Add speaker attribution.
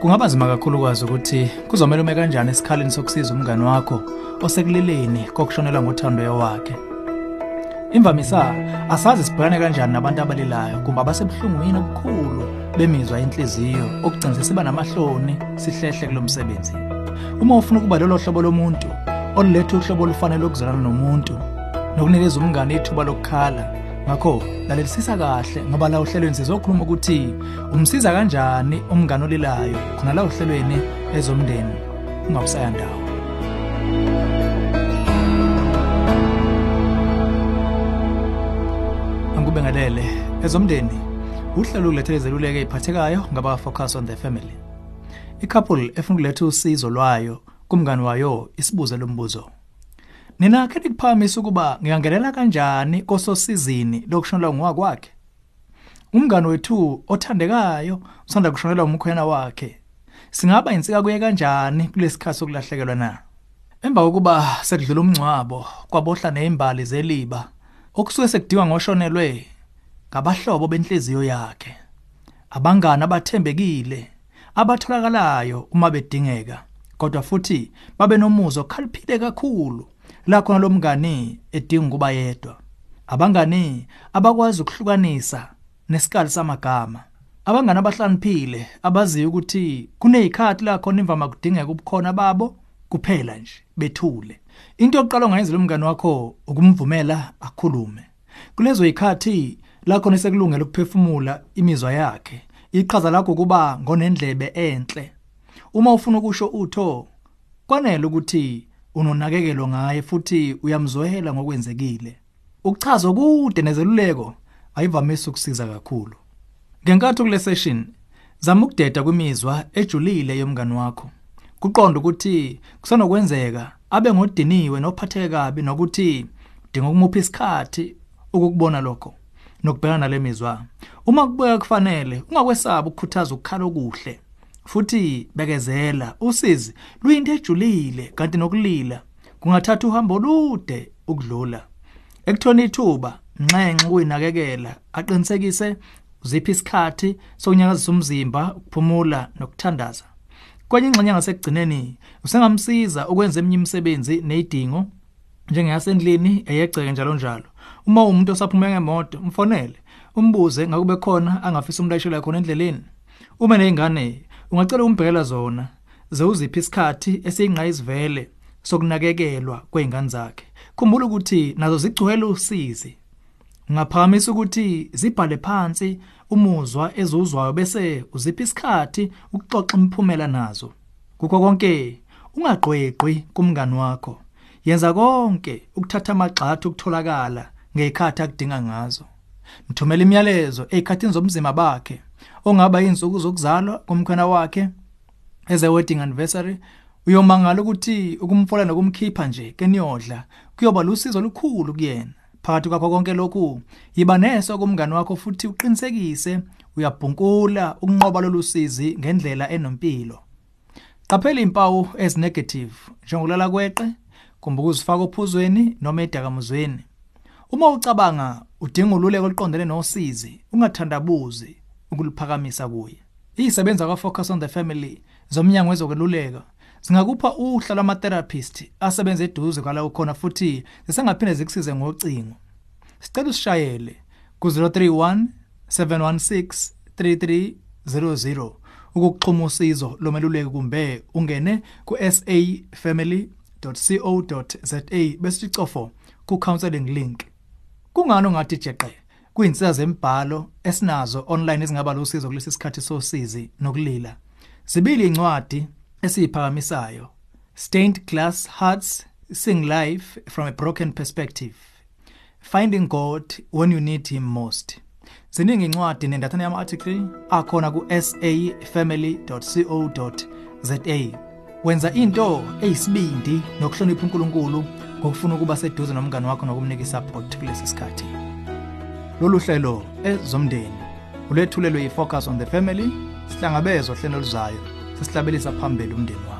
Speaker 1: Kungaba nzima kakhulu kwazi ukuthi kuzomela ume kanjani esikhaleni sokusiza umngane wakho osekulileni kokushonelwa ngothando wakhe. Imvamisa asazi sibhekane kanjani nabantu abalilayo kumbe abasebuhlungwini obukhulu bemizwa yenhliziyo okugcina siba namahloni sihlehle kulomsebenzi. Uma ufuna ukuba lolo hlobo lomuntu oluletha uhlobo olufanele ukuzalana nomuntu nokunikeza umngane ithuba lokukhala ngakho lalelisisa kahle ngoba la uhlelweni sizokhuluma ukuthi umsiza kanjani umngane olilayo khona la uhlelweni ezomndeni ungabusaya ndawo. Angikubengelele ezomndeni uhlelo ukulethela izeluleko eziphathekayo ngaba focus on the family. I-couple efuna ukuletha usizo lwayo kumngane wayo isibuze lo mbuzo. Nina ke nikuphakamisa ukuba ngiyangelela kanjani kososizini lokushonela ngwakwakhe Umngane wethu othandekayo usanda kushonelwa umkhwena wakhe. Singaba insika kuye kanjani kulesikhathi sokulahlekelwa na? Emva kokuba sekudlula umncwabo kwabohla nezimbali zeliba okusuke sekudingwa ngoshonelwe ngabahlobo benhliziyo yakhe. Abangani abathembekile abatholakalayo uma bedingeka kodwa futhi babe nomuzo khaliphile kakhulu. La khona lo mngani edinga ukuba yedwa. Abangani abakwazi ukuhlukanisa nesikali samagama. Abangani abahlaniphile abaziyo ukuthi kunezikhathi la khona imvama kudingeka ubukhona babo kuphela nje bethule. Into yokuqala ongayenza lo mngani wakho ukumvumela akhulume. Kulezo zikhathi la khona sekulungela ukuphefumula imizwa yakhe iqhaza lakho kuba ngonendlebe enhle. Uma ufuna ukusho utho kwanele ukuthi unonakekelo ngaye futhi uyamzwela ngokwenzekile. Ukuchaza kude nezeluleko ayivamisa ukusiza kakhulu. Ngenkathi kule session zama ukudeda kwimizwa ejulile yomngani wakho. Kuqonda ukuthi kusenokwenzeka abe ngodiniwe nophatheke kabi nokuthi dinga ukumupha isikhathi ukukubona lokho nokubhekana nalemizwa uma kubeka kufanele ungakwesaba ukukhuthaza ukukhala okuhle. Futhi bekezela usizi luyinto ejulile kanti nokulila. Kungathatha uhambo olude ukudlula. Ekuthona ithuba nxenxe kuyinakekela aqinisekise uziphi isikhathi sokunyakazisa umzimba ukuphumula nokuthandaza. Kwenye ingxenye ngasekugcineni usengamsiza ukwenza eminye imisebenzi nezidingo njengeyasendlini eyegceke njalo njalo. Uma umuntu osaphuma ngemoto umfonele umbuze ngakube khona angafisa umlayishela khona endleleni. Uma nezingane ungacela umbhekela zona. Ze uziphi isikhathi esiyingqayizivele sokunakekelwa kweingane zakhe? Khumbula ukuthi nazo zigcwele usizi. Ungaphakamisa ukuthi zibhale phansi umuzwa ezuzwayo bese uzipha isikhathi ukuxoxa imiphumela nazo. Kukho konke ungaqweqwi kumngani wakho. Yenza konke ukuthatha amagxathu ukutholakala ngekhathi akudinga ngazo. Mthumela imiyalezo ezikhathini zomzimba bakhe ongaba insuku zokuzalwa komkhona wakhe eze wedding anniversary uyomangala ukuthi ukumfola nokumkhipha nje keniyodla kuyoba lusizo olukhulu kuyena. Phakathi kwakho konke lokhu yiba neso kumngani wakho futhi uqinisekise uyabhunkula ukunqoba lolusizi ngendlela enompilo qaphela impawu ezinegative njengokulala kweqe kumbe ukuzifaka ophuzweni noma edakamuzweni uma ucabanga udinga ululeko oluqondene nosizi ungathandabuzi ukuliphakamisa kuye izisebenza kwa focus on the family zomnyango wezokweluleka Singakupha uhla lwamatherapist asebenza eduze kwala ukhona futhi sisengaphinde zikusize ngocingo. Sicela usishayele ku031 716 3300 ukuxhuma usizo lomeluleki kumbe ungene ku safamily.co.za bese icofo ku counseling link. Kungani ungathi jeqe kuyinsiza zembhalo esinazo online ezingaba lusizo kulesi sikhathi sosizi nokulila. Sibili incwadi esiyiphakamisayo Stained Glass Hearts Sing Life from a Broken Perspective. Finding God when you need him most. Ziningi incwadi nendathana yama article akhona ku safamily.co.za wenza into eyisibindi nokuhlonipha uNkulunkulu ngokufuna ukuba seduze nomngane wakho nokumnika isupport kulesi sikhathi Lolu hlelo ezomndeni ulethulelwe yifocus on the family sihlangabezwa hlelo luzayo sesihlabelisa phambili umndeni wakho.